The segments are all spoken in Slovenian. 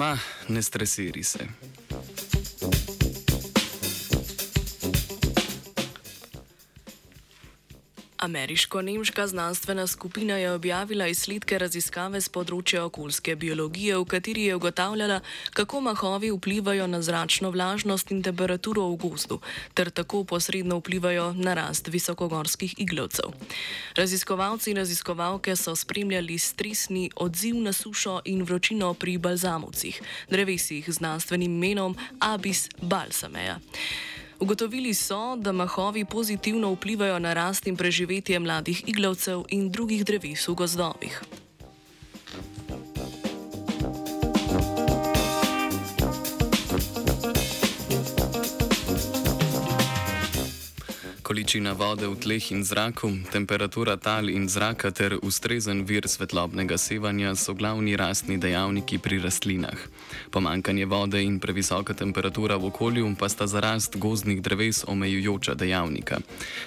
Ma, ne stresiri se. Ameriško-nemška znanstvena skupina je objavila izsledke raziskave z področja okoljske biologije, v kateri je ugotavljala, kako mahovi vplivajo na zračno vlažnost in temperaturo v gozdu, ter tako posredno vplivajo na rast visokogorskih iglovcev. Raziskovalci in raziskovalke so spremljali stresni odziv na sušo in vročino pri balzamovcih, drevesih z znanstvenim imenom Abis balsameja. Ugotovili so, da mahovi pozitivno vplivajo na rast in preživetje mladih iglavcev in drugih dreves v gozdovih. Količina vode v tleh in zraku, temperatura tal in zraka ter ustrezen vir svetlobnega sevanja so glavni rastni dejavniki pri rastlinah. Pomankanje vode in previsoka temperatura v okolju pa sta za rast gozdnih dreves omejujoča dejavnika.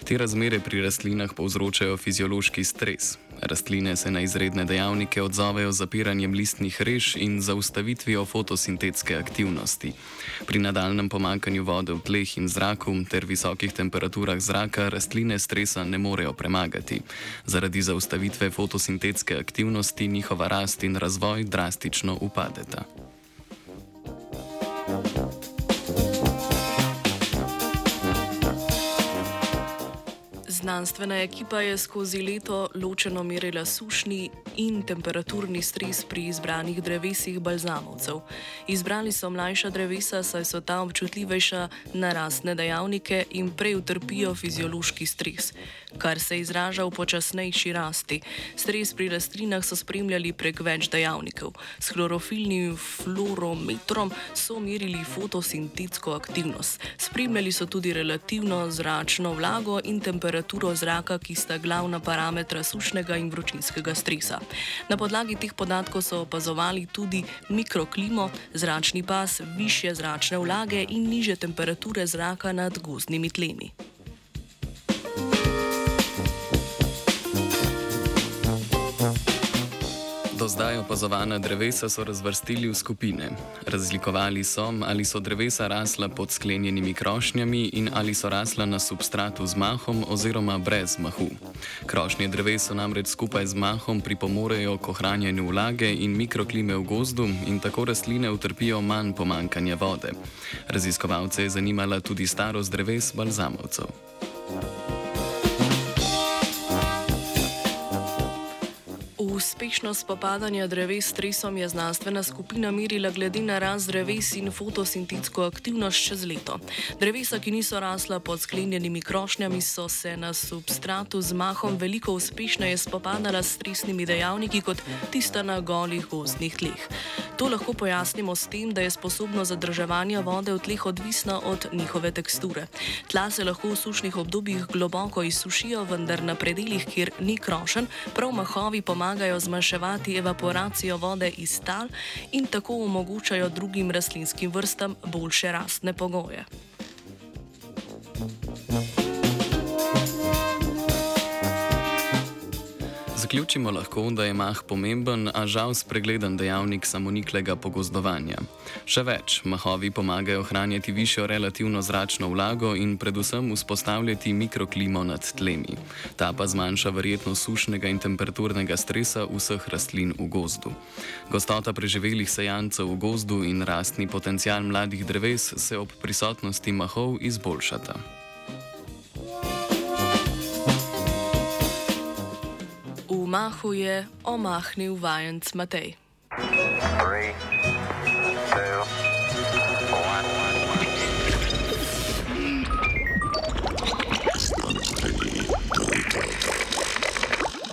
Te razmere pri rastlinah povzročajo fiziološki stres. Rastline se na izredne dejavnike odzovejo z zapiranjem listnih rež in zaustavitvijo fotosintetske aktivnosti. Pri nadaljem pomankanju vode v tleh in zraku ter visokih temperaturah zraka rastline stresa ne morejo premagati. Zaradi zaustavitve fotosintetske aktivnosti njihova rast in razvoj drastično upadeta. Znanstvena ekipa je skozi leto ločeno merila sušni in temperaturni stres pri izbranih drevesih balzamovcev. Izbrali so mlajša drevesa, saj so ta občutljivejša na rastne dejavnike in prej utrpijo fiziološki stres, kar se izraža v počasnejši rasti. Stres pri rastlinah so spremljali prek več dejavnikov. S klorofilnim fluorometrom so merili fotosintetsko aktivnost. Spremljali so tudi relativno zračno vlago in temperaturo temperaturo zraka, ki sta glavna parametra sušnega in vročinskega stresa. Na podlagi teh podatkov so opazovali tudi mikroklimo, zračni pas, više zračne vlage in niže temperature zraka nad gozdnimi tlemi. Do zdaj opazovana drevesa so razvrstili v skupine. Razlikovali so, ali so drevesa rasla pod sklenjenimi krošnjami in ali so rasla na substratu z mahom oziroma brez mahu. Krošnje drevesa namreč skupaj z mahom pripomorejo k ohranjanju vlage in mikroklime v gozdu in tako rastline utrpijo manj pomankanja vode. Raziskovalce je zanimala tudi starost dreves balzamovcev. Uspešnost spopadanja dreves s stresom je znanstvena skupina merila glede na rast dreves in fotosintetsko aktivnost čez leto. Drevesa, ki niso rasla pod sklenjenimi krošnjami, so se na substratu z mahom veliko uspešneje spopadala s stresnimi dejavniki kot tista na golih gozdnih tleh. To lahko pojasnimo s tem, da je sposobno zadrževanja vode v tleh odvisno od njihove teksture. Tla se lahko v sušnih obdobjih globoko izsušijo, vendar na predeljih, kjer ni krošen, prav mahovi pomagajo zmanjševati evaporacijo vode iz tal in tako omogočajo drugim rastlinskim vrstam boljše rastne pogoje. Zaključimo lahko, da je mah pomemben, a žal spregledan dejavnik samoniklega pogozdovanja. Še več, mahovi pomagajo ohranjati višjo relativno zračno vlago in predvsem vzpostavljati mikroklimo nad tlemi. Ta pa zmanjša verjetnost sušnega in temperaturnega stresa vseh rastlin v gozdu. Gostota preživelih sejancev v gozdu in rastni potencial mladih dreves se ob prisotnosti mahov izboljšata. Mahu je omahnil vajenc Matej. Three,